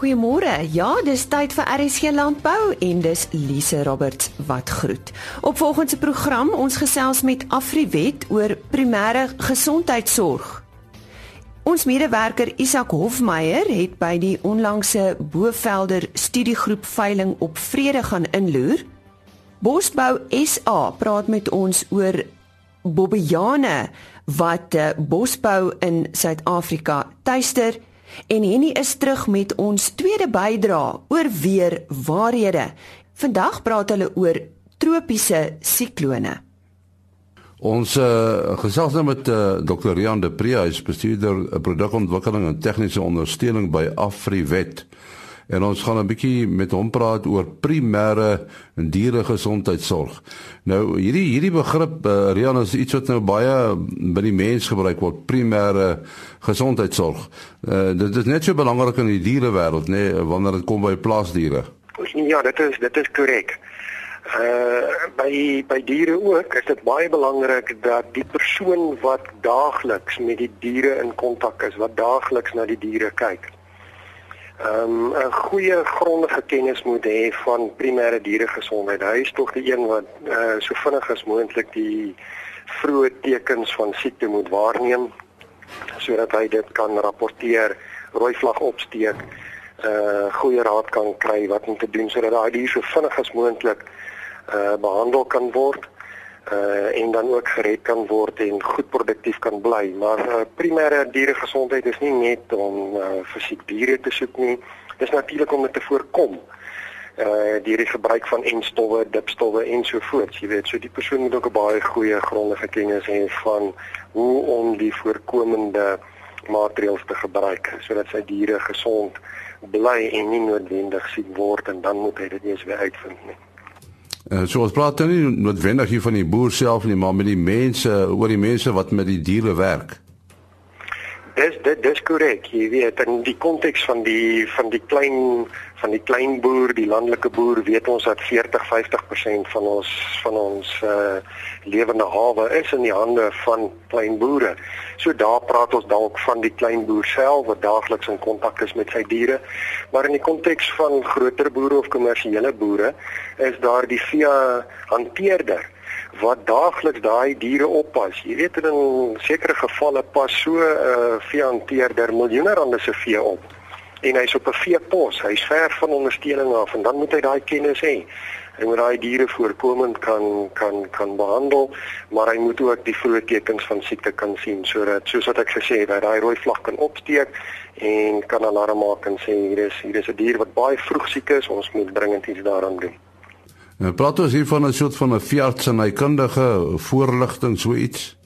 Goeiemôre. Ja, dis tyd vir RSG Landbou en dis Lise Roberts wat groet. Op volgende program ons gesels met Afriwet oor primêre gesondheidsorg. Ons medewerker Isak Hofmeyer het by die onlangse Bovelder studiegroep veiling op vrede gaan inloer. Bosbou SA praat met ons oor bobbejane wat uh, bosbou in Suid-Afrika tuister En Henny is terug met ons tweede bydra oor weer waarhede. Vandag praat hulle oor tropiese siklone. Ons uh, gesels nou met uh, eh, Dr. Rian de Pre, hy is bestuurder uh, produkontwikkeling en tegniese ondersteuning by Afriwet en ons gaan 'n bietjie met hom praat oor primêre dieregesondheidsorg. Nou hierdie hierdie begrip uh, Rian is iets wat nou baie by die mens gebruik word, primêre gesondheidsorg. Uh, dit is net so belangrik in die dierewêreld, nê, nee, wanneer dit kom by plaasdiere. Ja, dit is dit is korrek. Uh by by diere ook is dit baie belangrik dat die persoon wat daagliks met die diere in kontak is, wat daagliks na die diere kyk, um, 'n goeie grondige kennis moet hê van primêre dieregesondheid. Hy is tog die een wat uh, so vinnig as moontlik die vroeë tekens van siekte moet waarneem sodat hy dit kan rapporteer, rooi vlag opsteek, uh goeie raad kan kry wat om te doen sodat daai dier so vinnig as moontlik uh behandel kan word uh en dan ook gered kan word en goed produktief kan bly. Maar uh, primêre dieregesondheid is nie net om uh, vir siek diere te soek nie. Dis natuurlik om dit te voorkom. Uh die gebruik van enstowwe, dipstowwe en so voort. Jy weet, so die persoon moet ook 'n baie goeie grondige kennis hê van hoe om die voorkomende maatreëls te gebruik sodat sy diere gesond bly en nie noodwendig siek word en dan moet hy dit eers weer uitvind nie. Uh, so ons praat nou nie noodwendig hier van die boer self nie, maar met die mense, oor die mense wat met die diere werk. Dis dit dis korrek. Jy weet in die konteks van die van die klein van die klein boer, die landelike boer, weet ons dat 40-50% van ons van ons uh lewende hawe is in die hande van klein boere. So daar praat ons dalk van die klein boer self wat daagliks in kontak is met sy diere. Maar in die konteks van groter boere of kommersiële boere is daar die vee hanteerder wat daagliks daai diere oppas. Jy weet in sekere gevalle pas so 'n uh, veehanteerder miljoene rande se vee op en hy's op 'n veepos. Hy's ver van ondersteuning af en dan moet hy daai kennis hê. Hy moet daai diere voorkomend kan kan kan behandel, maar hy moet ook die vroeë tekens van siekte kan sien sodat soos wat ek gesê het, dat daai rooi vlag kan opsteek en kan alarm maak en sê hier is hier is 'n dier wat baie vroeg siek is, ons moet dringend iets daaraan doen. Nou praat ons hier van 'n soort van 'n veearts en hy kundige voorligting so iets.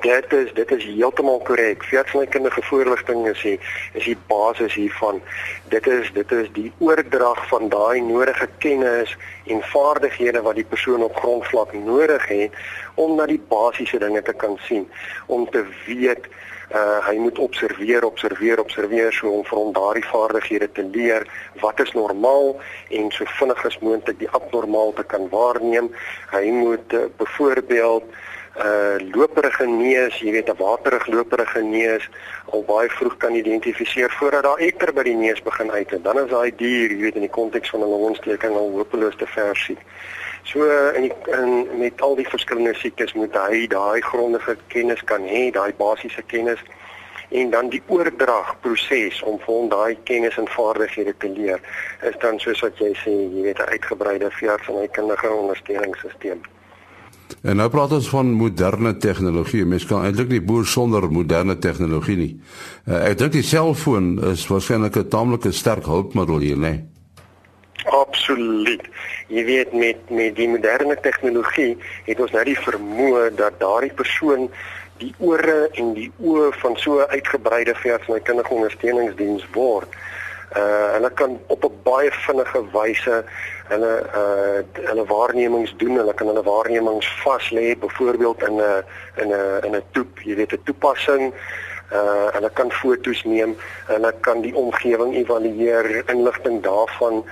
Dit is dit is heeltemal korrek. Veeartsnykundige voorligting is die is die basis hiervan. Dit is dit is die oordrag van daai nodige kennis en vaardighede wat die persoon op grondvlak nodig het om na die basiese dinge te kan sien, om te weet uh hy moet observeer, observeer, observeer so om vir hom daardie vaardighede te leer wat is normaal en so vinnig as moontlik die abnormaal te kan waarneem. Hy moet uh, byvoorbeeld uh loperige neus, jy weet 'n waterige loperige neus al baie vroeg kan identifiseer voordat daar ekter by die neus begin uit en dan is daai dier, jy weet in die konteks van 'n longontsteking al hopeloos te ver siek. So in, die, in met al die verskillende siektes moet hy daai grondige kennis kan hê, daai basiese kennis en dan die oordrag proses om vir hom daai kennis en vaardighede te leer is dan soos wat jy sê, jy weet 'n uitgebreide veearts en hy kundige ondersteuningssisteem. En nou praat ons van moderne tegnologie. Mens kan eintlik nie boer sonder moderne tegnologie nie. Uh, ek dink die selfoon is waarskynlik 'n taamlike sterk hulpmiddel hier, né? Nee? Absoluut. Jy weet met met die moderne tegnologie het ons nou die vermoë dat daardie persoon die ore en die oë van so 'n uitgebreide veeartsnykundige ondersteuningsdiens word uh hulle kan op 'n baie vinnige wyse hulle uh hulle waarnemings doen hulle kan hulle waarnemings vas lê byvoorbeeld in 'n in 'n in 'n toep jy weet 'n toepassing. Uh hulle kan foto's neem hulle kan die omgewing evalueer inligting daarvan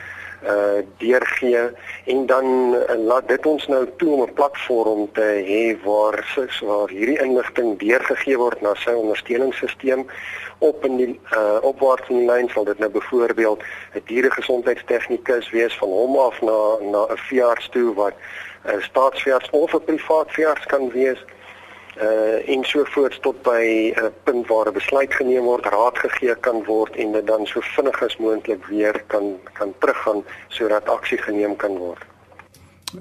uh deurgee en dan uh, laat dit ons nou toe om 'n platform te hê waar waar hierdie inligting deurgegee word na sy ondersteuningssisteem op in die uh opwaarts in die lyn sal dit nou byvoorbeeld 'n dieregesondheidstegnikus wees van hom af na na 'n veearts toe wat 'n uh, staatsveearts of 'n privaat veearts kan wees uh en so voort tot by 'n uh, punt waar 'n besluit geneem word, raad gegee kan word en dit dan so vinnig as moontlik weer kan kan teruggaan sodat aksie geneem kan word.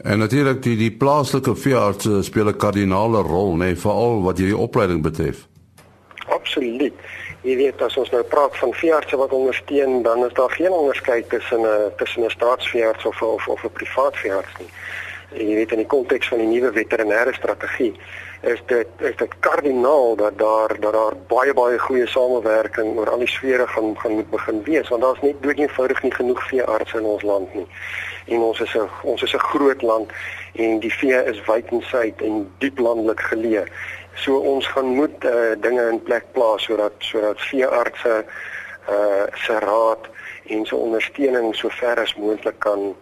En natuurlik die die plaaslike veeartse speel 'n kardinale rol, nê, nee, veral wat hierdie opleiding betref. Absoluut. Jy weet as ons nou praat van veeartse wat ondersteun, dan is daar geen onderskeid tussen 'n tussen 'n staatsveearts of of of 'n privaat veearts nie. Jy weet in die konteks van die nuwe veterinêre strategie is dit is dit kardinaal dat daar dat daar baie baie goeie samewerking oor al die sfere gaan gaan moet begin wees want daar's net dood eenvoudig nie genoeg veeartse in ons land nie. En ons is 'n ons is 'n groot land en die vee is wyd en suid en diep landelik geleë. So ons gaan moet uh, dinge in plek plaas sodat sodat veeartse uh se raad en se ondersteuning so ver as moontlik kan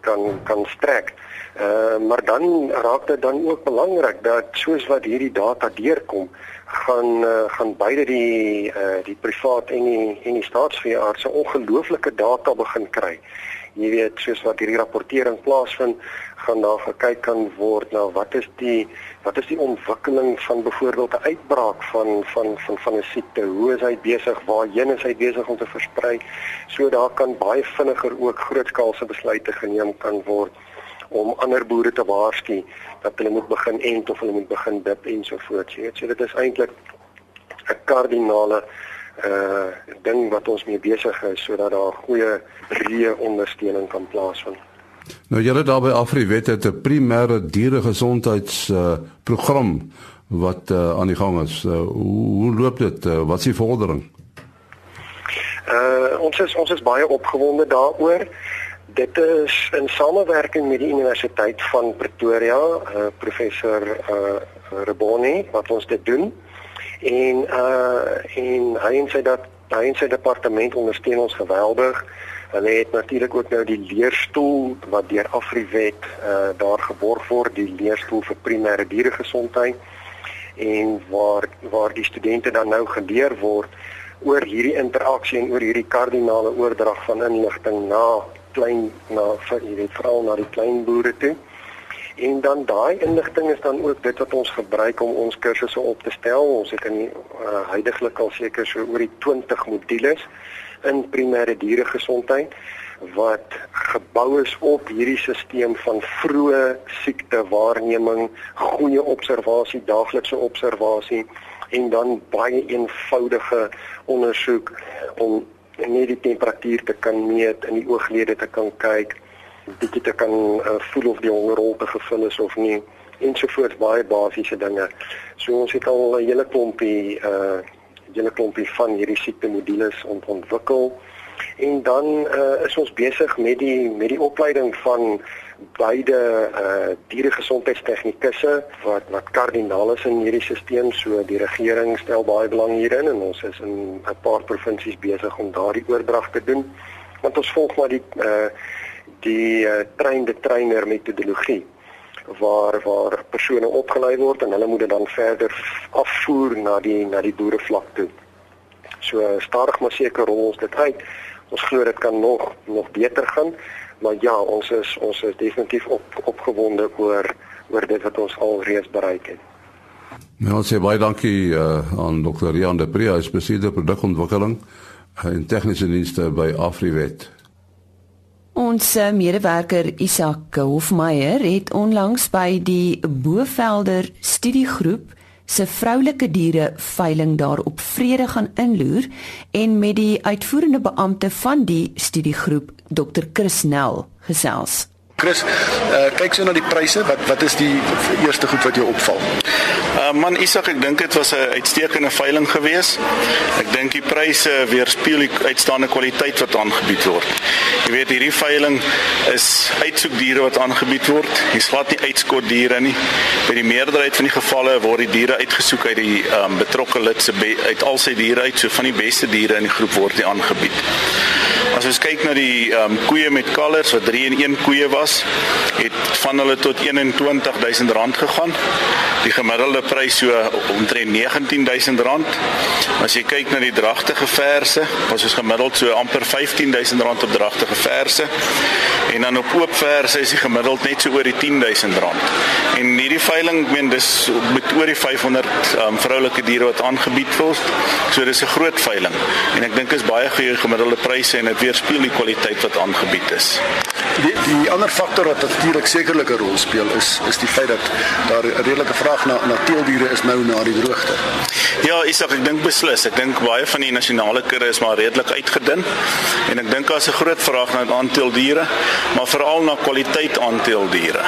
kan kan strek. Uh, maar dan raak dit dan ook belangrik dat soos wat hierdie data deurkom, gaan uh, gaan beide die uh, die privaat en die en die staatsveeartse ongelooflike data begin kry. Jy weet, soos wat hierdie rapportering plaasvind, gaan daar gekyk kan word na wat is die wat is die ontwikkeling van byvoorbeeld 'n uitbraak van van van van 'n siekte. Hoe is hy besig? Waarheen is hy besig om te versprei? So daar kan baie vinniger ook grootskaalse besluite geneem kan word om ander boere te waarsku dat hulle moet begin ent of hulle moet begin dip en so voort. Jy weet, so dit is eintlik 'n kardinale uh ding wat ons mee besig is sodat daar goeie breë ondersteuning kan plaasvind. Nou julle daar by Afriwet het 'n primêre dieregesondheids uh program wat uh, aan die gang is. Uh, hoe, hoe loop dit? Uh, wat is die vordering? Uh ons is ons is baie opgewonde daaroor dit is in samewerking met die Universiteit van Pretoria, uh, professor uh, Reboni wat ons dit doen. En uh en hy en sy dat hy en sy departement ondersteun ons geweldig. Hulle het natuurlik ook nou die leerstoel wat deur Afriwet uh daar geborg word, die leerstoel vir primêre dieregesondheid en waar waar die studente dan nou geleer word oor hierdie interaksie en oor hierdie kardinale oordrag van inligting na klein na vir weet veral na die klein boere toe. En dan daai inligting is dan ook dit wat ons gebruik om ons kursusse op te stel. Ons het in uh, eh, heidaglik al seker so oor die 20 modules in primêre dieregesondheid wat gebou is op hierdie stelsel van vroeë siektewaarneming, goeie observasie, daaglikse observasie en dan baie eenvoudige ondersoek om net die temperatuur te kan meet in die ooglede te kan kyk bietjie te kan uh, voel of die hongerrol te gevul is of nie ensovoorts baie basiese dinge. So ons het al 'n hele klompie uh hele klompie van hierdie siekte modules ont ontwikkel. En dan uh, is ons besig met die met die opleiding van beide uh dieregesondheidstegnikusse wat wat kardinaal is in hierdie stelsel so die regering stel baie belang hierin en ons is in 'n paar provinsies besig om daardie oordrag te doen want ons volg maar die uh die uh, treinde trainer metodologie waar waar persone opgelei word en hulle moet dit dan verder afvoer na die na die boerevlak toe. So stadig maar seker rol ons dit uit. Ons glo dit kan nog nog beter gaan maar ja, ons is ons is definitief op opgewonde oor oor dit wat ons al reeds bereik het. Nou, ons sê baie dankie uh, aan Dr. Rian de Pria, hy is bestuurder produkontwikkeling uh, en tegniese dienste by Afriwet. Ons uh, medewerker Isak Hofmeyer het onlangs by die Bovelder studiegroep se vroulike diere veiling daar op vrede gaan inloer en met die uitvoerende beampte van die studiegroep Dr Chris Nel gesels. Chris, uh, kyk so na die pryse, wat wat is die eerste goed wat jou opval? Uh, man Isak, ek dink dit was 'n uitstekende veiling geweest. Ek dink die pryse weerspieël die uitstaande kwaliteit wat aangebied word. Jy weet hierdie veiling is uitsoekdiere wat aangebied word. Dis glad nie uitskot diere nie. By die meerderheid van die gevalle word die diere uitgesoek uit die um, betrokke lid se uit al sy diere uit, so van die beste diere in die groep word die aangebied. As ons kyk na die ehm um, koeie met kalvers wat 3 in 1 koeie was, het van hulle tot R21000 gegaan. Die gemiddelde prys so omtrent R19000. As jy kyk na die dragtige verse, was ons gemiddeld so amper R15000 op dragtige verse. En dan op oop verse is die gemiddeld net so oor die R10000. En hierdie veiling, ek meen dis met oor die 500 um, ehm, vroulike diere wat aangebied word. So dis 'n groot veiling. En ek dink is baie goeie gemiddelde pryse en dit weerspieël die kwaliteit wat aangebied is. Die die ander faktor wat natuurlik sekerlik 'n rol speel is is die feit dat daar 'n redelike vraag na na teeldiere is nou na die droogte. Ja, Isak, ek dink beslis. Ek dink baie van die nasionale kudde is maar redelik uitgedun. En ek dink daar's 'n groot vraag na aantal diere, maar veral na kwaliteit aantal diere.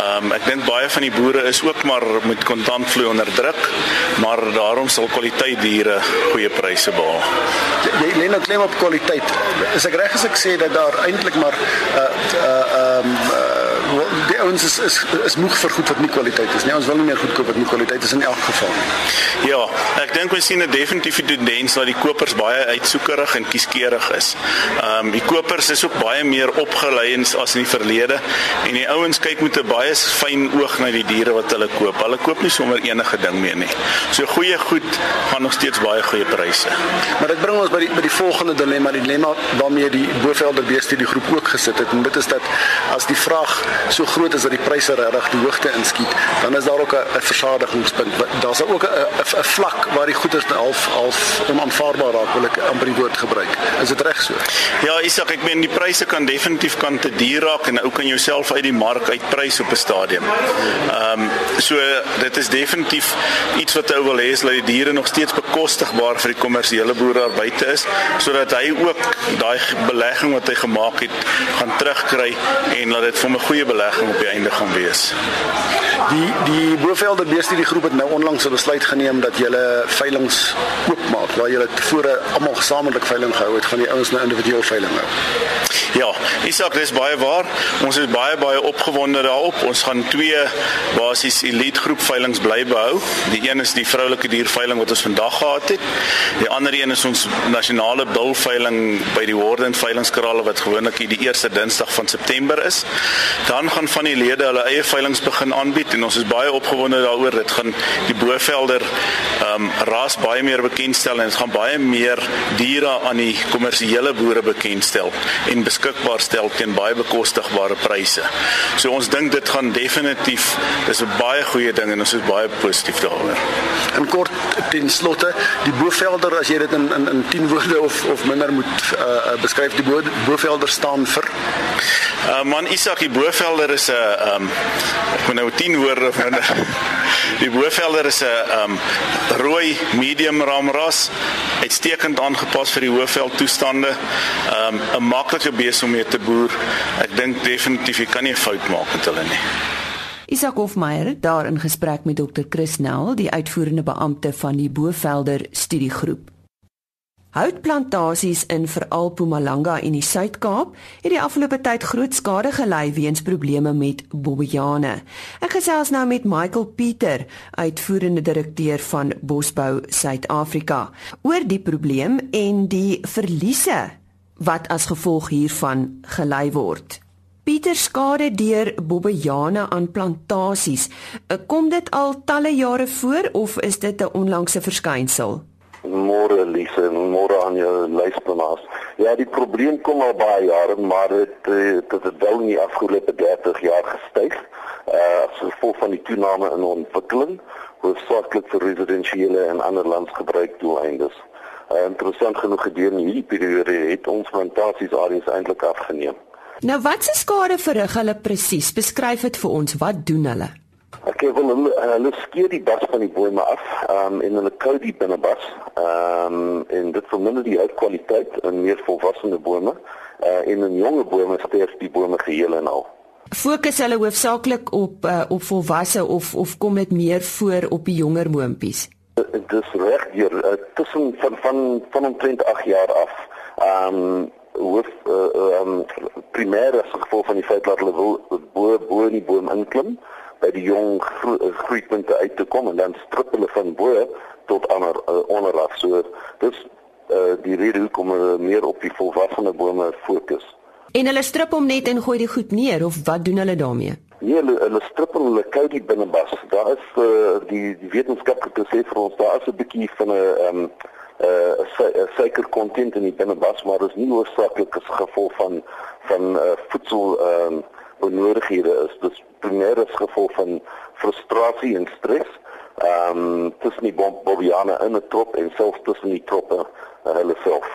Ehm um, ek dink baie van die boere is ook maar met kontantvloei onder druk, maar daarom sal kwaliteit diere goeie pryse behaal. Jy lê nou klem op kwaliteit. Is ek reg as ek sê dat daar eintlik maar uh, uh, ehm um, uh, die ouens is is is moeg vir goed wat nie kwaliteit is nie. Ons wil nie meer goed koop wat nie kwaliteit is in elk geval nie. Ja, ek dink ons sien 'n definitiewe tendens dat die kopers baie uitsoekerig en kieskeurig is. Ehm um, die kopers is ook baie meer opgelei as in die verlede en die ouens kyk met 'n baie fyn oog na die diere wat hulle koop. Hulle koop nie sommer enige ding meer nie. So goeie goed gaan nog steeds baie goeie pryse. Maar dit bring ons by die by die volgende dilemma, die dilemma waarmee die Bovelder beeste die groep ook gesit het en dit is dat as die vraag so groot is dat die pryse regtig die hoogte inskiet, dan is daar ook 'n versadigingspunt. Daar's ook 'n vlak waar die goeder half half onaanvaarbaar raak, wil ek amper die woord gebruik. Is dit reg so? Ja, Isak, ek meen die pryse kan definitief kan te duur raak en ou kan jouself uit die mark uitprys op 'n stadium. Ehm um, so dit is definitief iets wat ou wil hê is dat die diere nog steeds bekostigbaar vir die kommersiële boere daar buite is sodat hy ook daai belegging wat hy gemaak het gaan terugkry en laat dit vir hom 'n goeie belegging op die einde gaan wees. Die die Bovelder beestudie groep het nou onlangs 'n besluit geneem dat hulle veilinge oopmaak waar hulle tevore almal gesamentlik veiling gehou het, gaan die ouens nou individueel veiling hou. Ja, Isak, dis baie waar. Ons is baie baie opgewonde daarop. Ons gaan twee basies elite groep veilinge bly behou. Die een is die vroulike dierveiling wat ons vandag gehad het. Die ander een is ons nasionale bulveiling by die Warden veilingskrale wat gewoonlik die eerste Dinsdag van September is. Dan gaan van die lede hulle eie veilinge begin aanbied en ons is baie opgewonde daaroor. Dit gaan die Bovelder ehm um, ras baie meer bekendstel en dit gaan baie meer diere aan die kommersiële boere bekendstel en beskikbaar stel teen baie bekostigbare pryse. So ons dink dit gaan definitief dis 'n baie goeie ding en ons is baie positief daaroor. En kort ten slotte, die Bovelder as jy dit in in in 10 woorde of of minder moet uh, beskryf, die Bovelder staan vir Uh, man Isak die Bovelder is 'n um, ek moet nou 10 woorde van die Bovelder is 'n um, rooi medium ramras uitstekend aangepas vir die hoëveld toestande. Ehm um, 'n maklike bees om mee te boer. Ek dink definitief jy kan nie 'n fout maak met hulle nie. Isak Hofmeyer daar in gesprek met Dr. Chris Nel, die uitvoerende beampte van die Bovelder studiegroep. Houtplantasies in veral Mpumalanga en die Suid-Kaap het die afgelope tyd groot skade gelei weens probleme met bobbejane. Ek gesels nou met Michael Pieter, uitvoerende direkteur van Bosbou Suid-Afrika, oor die probleem en die verliese wat as gevolg hiervan gelei word. Pieter skade deur bobbejane aan plantasies. Kom dit al talle jare voor of is dit 'n onlangse verskynsel? Môre Lise, môre aan jou luisteraars. Ja, die probleem kom al baie jare, maar dit dit het wel nie afgelope 30 jaar gestyg. Uh as gevolg van die toename in ontwikkeling, hoofsaaklik vir residensiële en ander landsgebruik doeleindes. Uh, interessant genoeg gedurende hierdie periode het ons plantasies eintlik afgeneem. Nou wat se skade verrig hulle presies? Beskryf dit vir ons. Wat doen hulle? Ek wil hulle, hulle skeer die bas van die bome af, ehm um, en hulle kou die binnebas. Ehm um, en dit verminder die houtkwaliteit in meer volwasse bome. Uh, en in jonger bome sterf die bome geheel en al. Fokus hulle hoofsaaklik op uh, op volwasse of of kom dit meer voor op die jonger boontjies? Dit is reg hier uh, tussen van van van omtrent 8 jaar af. Ehm um, hoof uh, um, primêr as gevolg van die feit dat hulle wil bo bo in die boom inklim by die jong gro groeipunte uit te kom en dan strip hulle van bo tot ander uh, onderaf. So dis uh, die rede hoekom hulle meer op die volwasse bome fokus. En hulle strip hom net en gooi die goed neer of wat doen hulle daarmee? Nee, hulle, hulle strip hom hulle kou die binnebas. Daar is uh, die die wetenskaplike sê vir ons daar is 'n bietjie van 'n ehm um, uh, suiker kontent in die binnebas, maar is nie oorsaaklik as gevolg van van uh, voedsel ehm uh, onnoodighede is. Dit is primêr as gevolg van frustrasie en stres. Ehm um, tussen die bobiane in 'n trop en selfs tussen die troppe uh, hulle self.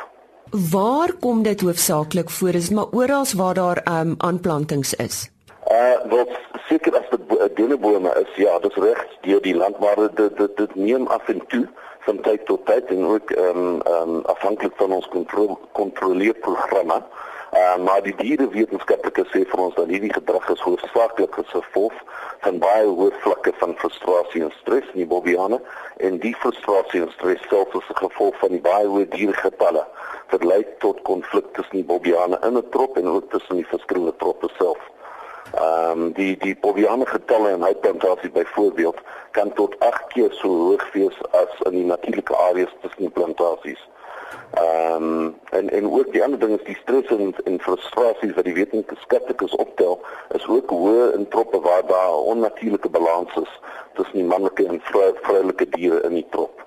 Waar kom dit hoofsaaklik voor? Is maar oral waar daar ehm um, aanplantings is? Uh wat seker as dit denebome is, ja, dis reg deur die land maar dit dit dit neem af en toe van tyd tot tyd en ook ehm um, ehm um, afhanklik van ons kontrole kontroleerprogramme. Uh, maar die dierewetenskaplikes sê vir ons dat hierdie gedrag is hoofsaaklik gevolg van baie hoë vlakke van frustrasie en stres in die bobiane en die frustrasie en stres self as gevolg van die baie hoë diergetalle wat lei tot konflik tussen die bobiane in 'n trop en ook tussen die verskillende troppe self. Ehm um, die die bobiane getalle in houtplantasie byvoorbeeld kan tot 8 keer so hoog wees as in die natuurlike areas tussen die plantasies. Ehm um, en en ook die ander ding is die stres en, en frustrasies wat die wetenskaplikes optel is ook hoë in troppe waar daar 'n onnatuurlike balans is tussen die manlike en vroulike diere in die trop.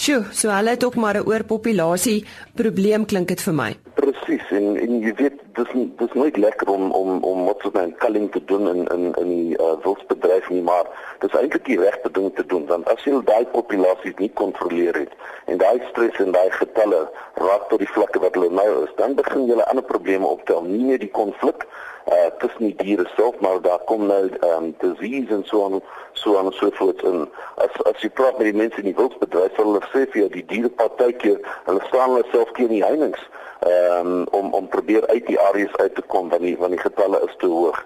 Sjoe, so hulle het ook maar 'n oorpopulasie probleem klink dit vir my. Presies en en jy weet dis dis nooit lekker om om om wat so 'n culling te doen in in in die uh, wildsbedryf nie, maar dis eintlik die regte ding te doen want as jy daai populasies nie kontroleer het en daai stres en daai getalle raak tot die vlakke wat hulle nou is, dan begin jy 'n ander probleme optel, nie net die konflik uh tussen die diere self maar daar kom nou ehm um, disease en so aan so aan so voort en as as jy praat met die mense in die wildsbedryf sal hulle sê vir jou die diere partykeer hulle staan hulle self teen die heininge ehm um, om om probeer uit die areas uit te kom want die want die getalle is te hoog.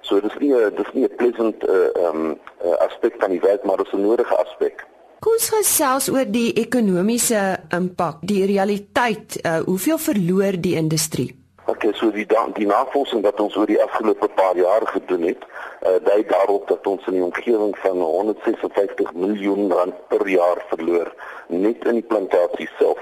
So dis nie dis nie 'n pleasant uh ehm um, uh, aspek van die werk maar dis 'n nodige aspek. Ons gesels oor die ekonomiese impak, die realiteit, uh hoeveel verloor die industrie? Okay, so die die navorsing wat ons oor die afgelope paar jaar gedoen het, uh, dui daarop dat ons in die omgewing van 156 miljoen rand per jaar verloor net in die plantasie self.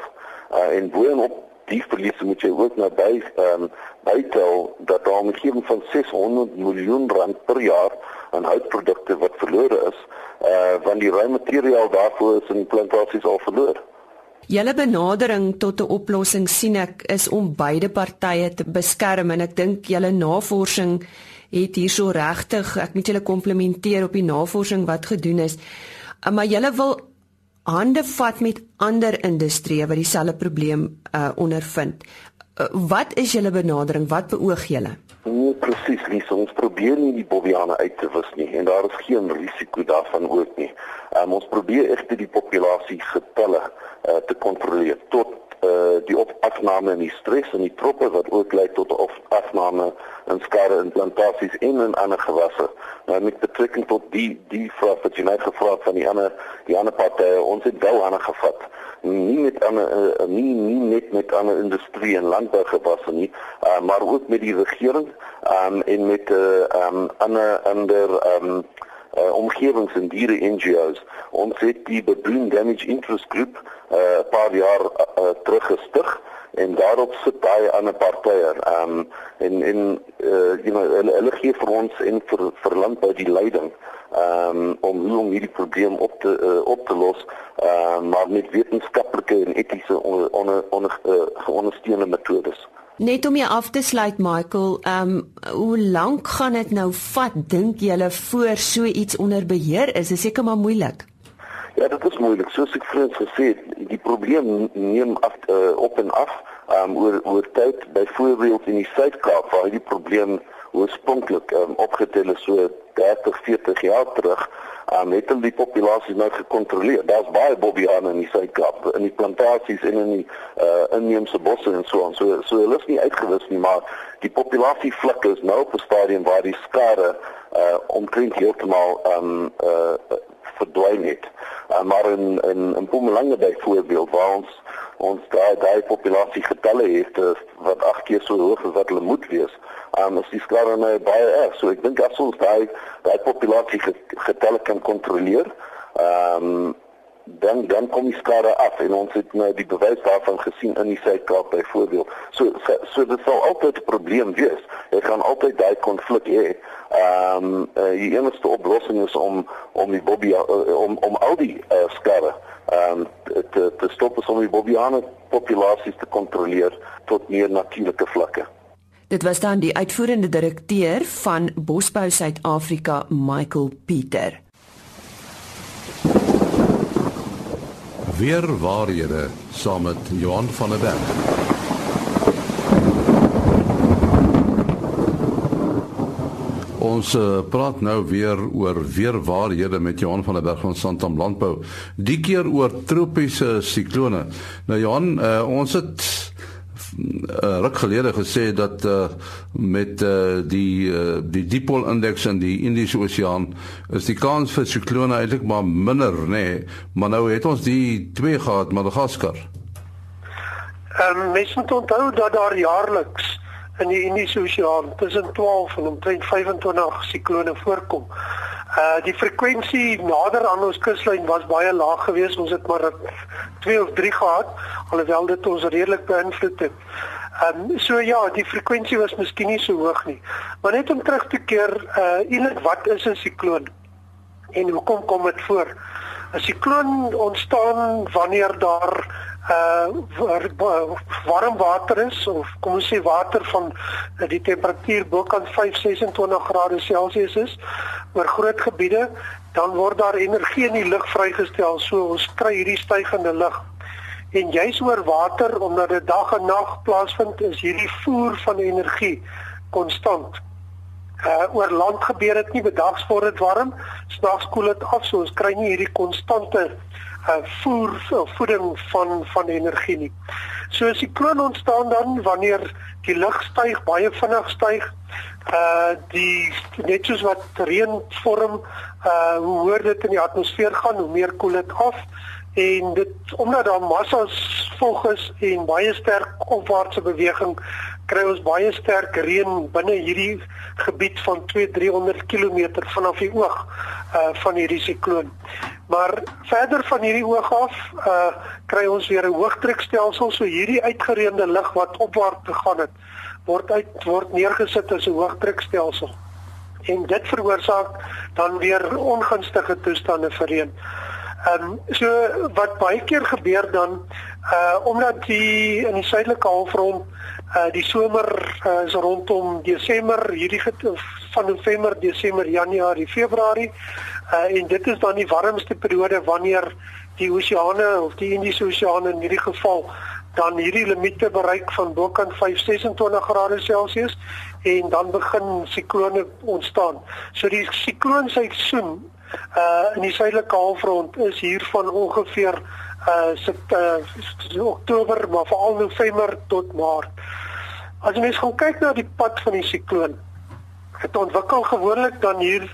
Uh, en boonop die verliese moet jy ook nou by ehm um, bytel dat daar omgewing van 600 miljoen rand per jaar aan houtprodukte wat verlore is, uh want die ruim materiaal daarvoor is in plantasies al verloor. Julle benadering tot 'n oplossing sien ek is om beide partye te beskerm en ek dink julle navorsing het hierso regtig ek moet julle komplimenteer op die navorsing wat gedoen is. Maar julle wil hande vat met ander industrieë wat dieselfde probleem uh, ondervind. Uh, wat is julle benadering? Wat beoog julle? Nee, presies, Lisa. Ons probeer nie die bobiane uit te wis nie en daar is geen risiko daarvan ook nie. Um, ons probeer egter die populasie getalle uh, te kontroleer tot uh, die afname in die stres en die troppe wat ook lei tot of afname in skade in plantasies en in ander gewasse. Nou met betrekking tot die die vraag wat jy net gevra het van die ander die ander partye, ons het wel aan gevat nie met ander uh, nie nie net met ander industrie en landbou gewasse nie, uh, maar ook met die regering um, en met uh, um, ander ander um, uh, omgewings en diere NGO's. Ons het die Baboon Damage Interest Group 'n uh, paar jaar uh, terug gestig en daarop sit baie ander partye. Ehm um, en en uh, you know hulle, hulle gee vir ons en vir vir landbou die leiding ehm um, om hoe om hierdie probleem op te uh, op te los, ehm uh, maar met wetenskaplike en etiese onder onder onder uh, geondersteunde metodes. Net om jou af te sluit Michael, ehm um, hoe lank gaan dit nou vat dink julle voor so iets onder beheer is? Dit is seker maar moeilik. Ja, dit is moeilik. Soos ek vroeër gesê het, die probleem neem af uh, op en af um, oor oor tyd. Byvoorbeeld in die Suid-Kaap waar die probleem oorspronklik um, opgetel is so 30, 40 jaar terug, um, het hulle die populasie nou gekontroleer. Daar's baie bobiane in die Suid-Kaap, in die plantasies en in die uh, inheemse bosse en so aan. So so hulle is nie uitgewis nie, maar die populasie vlak is nou op 'n stadium waar die skade uh, omtrent heeltemal um, uh, verdwyn het. Uh, maar in in in Mpumalanga byvoorbeeld waar ons ons daai daai populasie getalle het uh, wat agt keer so hoog as wat hulle moet wees. Um as die skade nou baie erg. So ek dink as ons daai daai populasie getalle kan kontroleer, um dan dan kom die skare af en ons het nou die bewys daarvan gesien in die Suid-Kaap byvoorbeeld. So so, so dit sal altyd 'n probleem wees. Jy gaan altyd daai konflik hê. Ehm um, uh, die enigste oplossing is om om die Bobby uh, om om al die uh, skare ehm um, te te stop om die Bobbiane populasies te kontroleer tot meer natuurlike vlakke. Dit was dan die uitvoerende direkteur van Bosbou Suid-Afrika, Michael Pieter. Weer waarhede saam met Johan van der Berg. Ons uh, praat nou weer oor weer waarhede met Johan van der Berg van Santam Landbou. Die keer oor tropiese siklone. Nou Johan, uh, ons het uh, ruk gelede gesê dat uh, met uh, die uh, die dipole indeks in die Indiese Oseaan is die kans vir siklone eintlik maar minder nê nee. maar nou het ons die twee gehad Madagaskar. Ehm um, mens moet onthou dat daar jaarliks in die Indiese Oseaan tussen 12 en omtrent 25 siklone voorkom. Uh die frekwensie nader aan ons kuslyn was baie laag geweest. Ons het maar 2 of 3 gehad alhoewel dit ons redelik beïnvloed het. Ehm um, so ja, die frekwensie was miskien nie so hoog nie. Maar net om terug te keer, uh eintlik wat is 'n sikloon? En hoekom kom dit voor? 'n Sikloon ontstaan wanneer daar uh warm water is of kom ons sê water van uh, die temperatuur bokant 526 grade Celsius is oor groot gebiede dan word daar energie in die lug vrygestel. So ons kry hierdie stygende lug. En juis oor water omdat dit dag en nag plaasvind is hierdie voer van energie konstant. Uh oor land gebeur dit nie bedags word dit warm snags koel dit af so ons kry nie hierdie konstante uh, voer voeding van van energie nie. So as die kroon ontstaan dan wanneer die lug styg, baie vinnig styg, uh die net soos wat reën vorm, uh hoe hoër dit in die atmosfeer gaan, hoe meer koel dit af en dit omdat daar massas volg is en baie sterk opwaartse beweging kry ons baie sterk reën binne hierdie gebied van 2-300 km vanaf die oog uh van hierdie sikloon. Maar verder van hierdie oog af uh kry ons weer 'n hoëdrukstelsel so hierdie uitgereende lug wat opwaarts gegaan het word uit word neergesit as 'n hoëdrukstelsel. En dit veroorsaak dan weer ongunstige toestande vir reën. Ehm um, so wat baie keer gebeur dan uh omdat die in die suidelike halfrond uh die somer uh, is rondom Desember hierdie van November, Desember, Januarie, Februarie uh en dit is dan die warmste periode wanneer die oseane of die Indiese Oseaan in hierdie geval dan hierdie limite bereik van bokant 526 grade Celsius en dan begin siklone ontstaan. So die sikloonseisoen uh in die suidelike halfrond is hier van ongeveer uh sit uh Oktober maar veral November tot Maart. As jy mens gaan kyk na die pad van die sikloon, het ontwikkel gewoonlik dan hier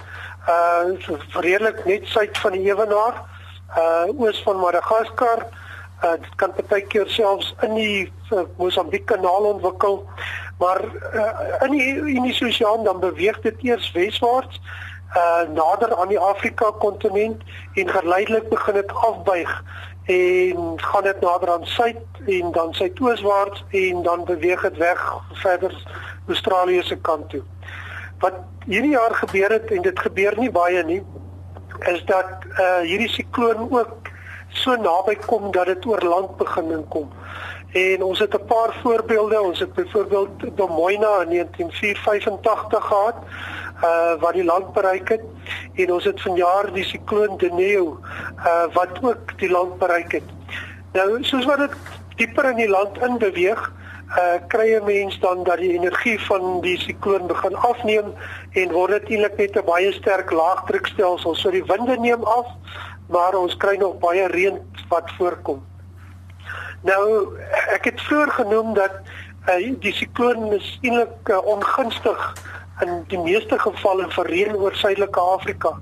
uh redelik net suid van die ewenaar, uh oos van Madagaskar. Uh dit kan partykeer selfs in die uh, Mosambiek kanaal ontwikkel. Maar uh, in die Indiese Oseaan dan beweeg dit eers weswaarts uh nader aan die Afrika kontinent en geleidelik begin dit afbuig en gaan dit nader aan suid en dan suidooswaarts en dan beweeg dit weg verder Australië se kant toe. Wat hierdie jaar gebeur het en dit gebeur nie baie nie is dat uh hierdie sikloon ook so naby kom dat dit oor land begin inkom. En ons het 'n paar voorbeelde, ons het byvoorbeeld Domoina in 1985 gehad uh wat die land bereik het en ons het vanjaar die sikloon Deneo uh wat ook die land bereik het. Nou soos wat dit dieper in die land in beweeg, uh kry 'n mens dan dat die energie van die sikloon begin afneem en word dit eintlik net 'n baie sterk laagdrukstelsel. So die winde neem af, maar ons kry nog baie reën wat voorkom. Nou ek het vroeër genoem dat uh, die sikloon is eintlik uh, ongunstig in die meeste gevalle vir reën oor Suidelike Afrika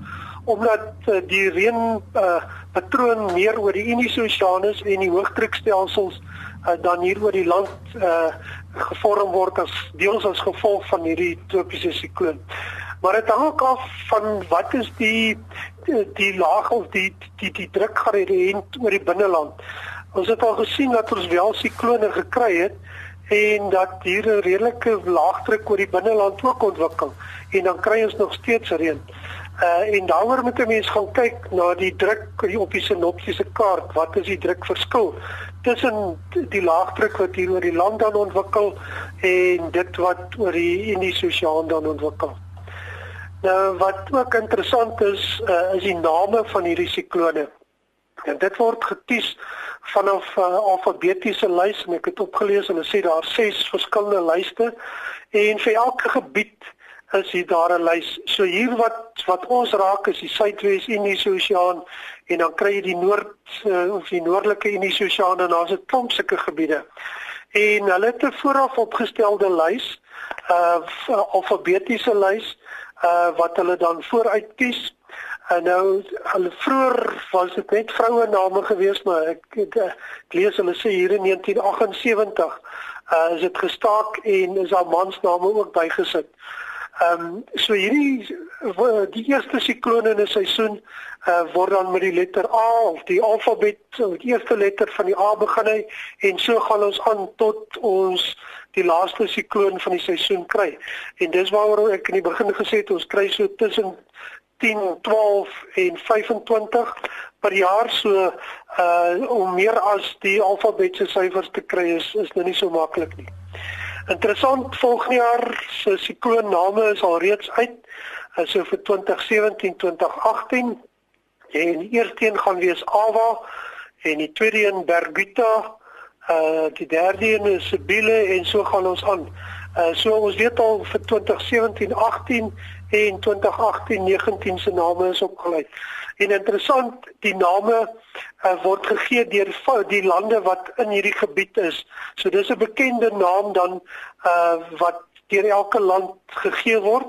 omdat uh, die reën uh, patroon meer oor die Indiese Oseaan is en die hoëdrukstelsels uh, dan hier oor die land uh, gevorm word as deels as gevolg van hierdie tropiese sikloon. Maar dit hang ook af van wat is die die, die laag of die die die druk gradiënt oor die binneland. Ons het al gesien dat ons wel siklone gekry het en dat hier 'n redelike laagdruk oor die binneland ook ontwikkel en dan kry ons nog steeds reën. Uh en daaroor moet 'n mens gaan kyk na die druk op die sinoptiese kaart. Wat is die drukverskil tussen die laagdruk wat hier oor die land dan ontwikkel en dit wat oor die Indiese Oseaan dan ontwikkel? Nou wat ook interessant is, uh, is die name van hierdie siklone. En dit word getoets vanaf uh, alfabetiese lys en ek het opgelees en hulle sê daar ses verskillende lyste en vir elke gebied is hier daar 'n lys. So hier wat wat ons raak is die Suidwes Indiese Oseaan en dan kry jy die Noord uh, of die Noordelike Indiese Oseaan en daar's 'n klomp sulke gebiede. En hulle het 'n vooraf opgestelde lys, 'n uh, alfabetiese lys uh, wat hulle dan vooruit kies En nou hulle vroeër was dit net vroue name gewees maar ek, ek, ek lees hulle sê hier in 1978 uh, is dit gestaak en is daar mansname ook bygesit. Ehm um, so hierdie die eerste siklone in 'n seisoen uh, word dan met die letter A of die alfabet, so die eerste letter van die A begin hy en so gaan ons aan tot ons die laaste sikloon van die seisoen kry. En dis waaroor ek in die begin gesê het ons kry so tussen 10, 12 en 25 per jaar so uh om meer as die alfabetiese syfers te kry is is nou nie so maklik nie. Interessant volgende jaar se sikloon name is al reeds uit. Uh, so vir 2017, 2018 en die eerste een gaan wees Ava en die tweede een Berguta, uh die derde een is Sibile en so gaan ons aan. Uh so ons weet al vir 2017, 18 en 2018-19 se name is ook al uit. En interessant, die name uh, word gegee deur die lande wat in hierdie gebied is. So dis 'n bekende naam dan uh wat deur elke land gegee word.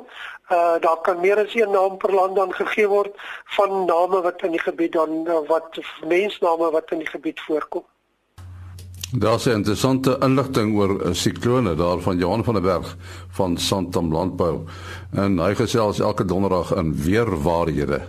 Uh daar kan meer as een naam per land dan gegee word van name wat in die gebied dan uh, wat mensname wat in die gebied voorkom. Daar's 'n interessante inligting oor 'n siklone daar van Johan van der Berg van Santam Landbou. En hy gesels elke donderdag in weerwaarhede.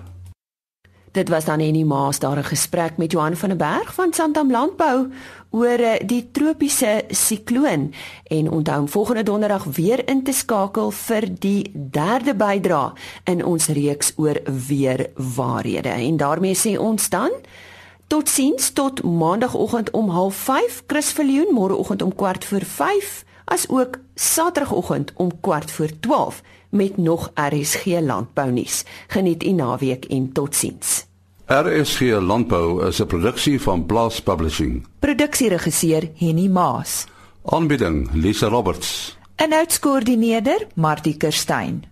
Dit was dan die Maas daar 'n gesprek met Johan van der Berg van Santam Landbou oor eh, die tropiese sikloon en onthou om volgende donderdag weer in te skakel vir die derde bydra in ons reeks oor weerwaarhede. En daarmee sê ons dan Totsiens tot maandagooggend om 05:30 Chris Viljoen môreoggend om kwart voor 5 as ook saterdagoggend om kwart voor 12 met nog RSG landbou nuus. Geniet u naweek en totsiens. RSG landbou is 'n produksie van Blast Publishing. Produksieregisseur Henny Maas. Aanbieding Lisa Roberts. En uitskoördineerder Martie Kerstyn.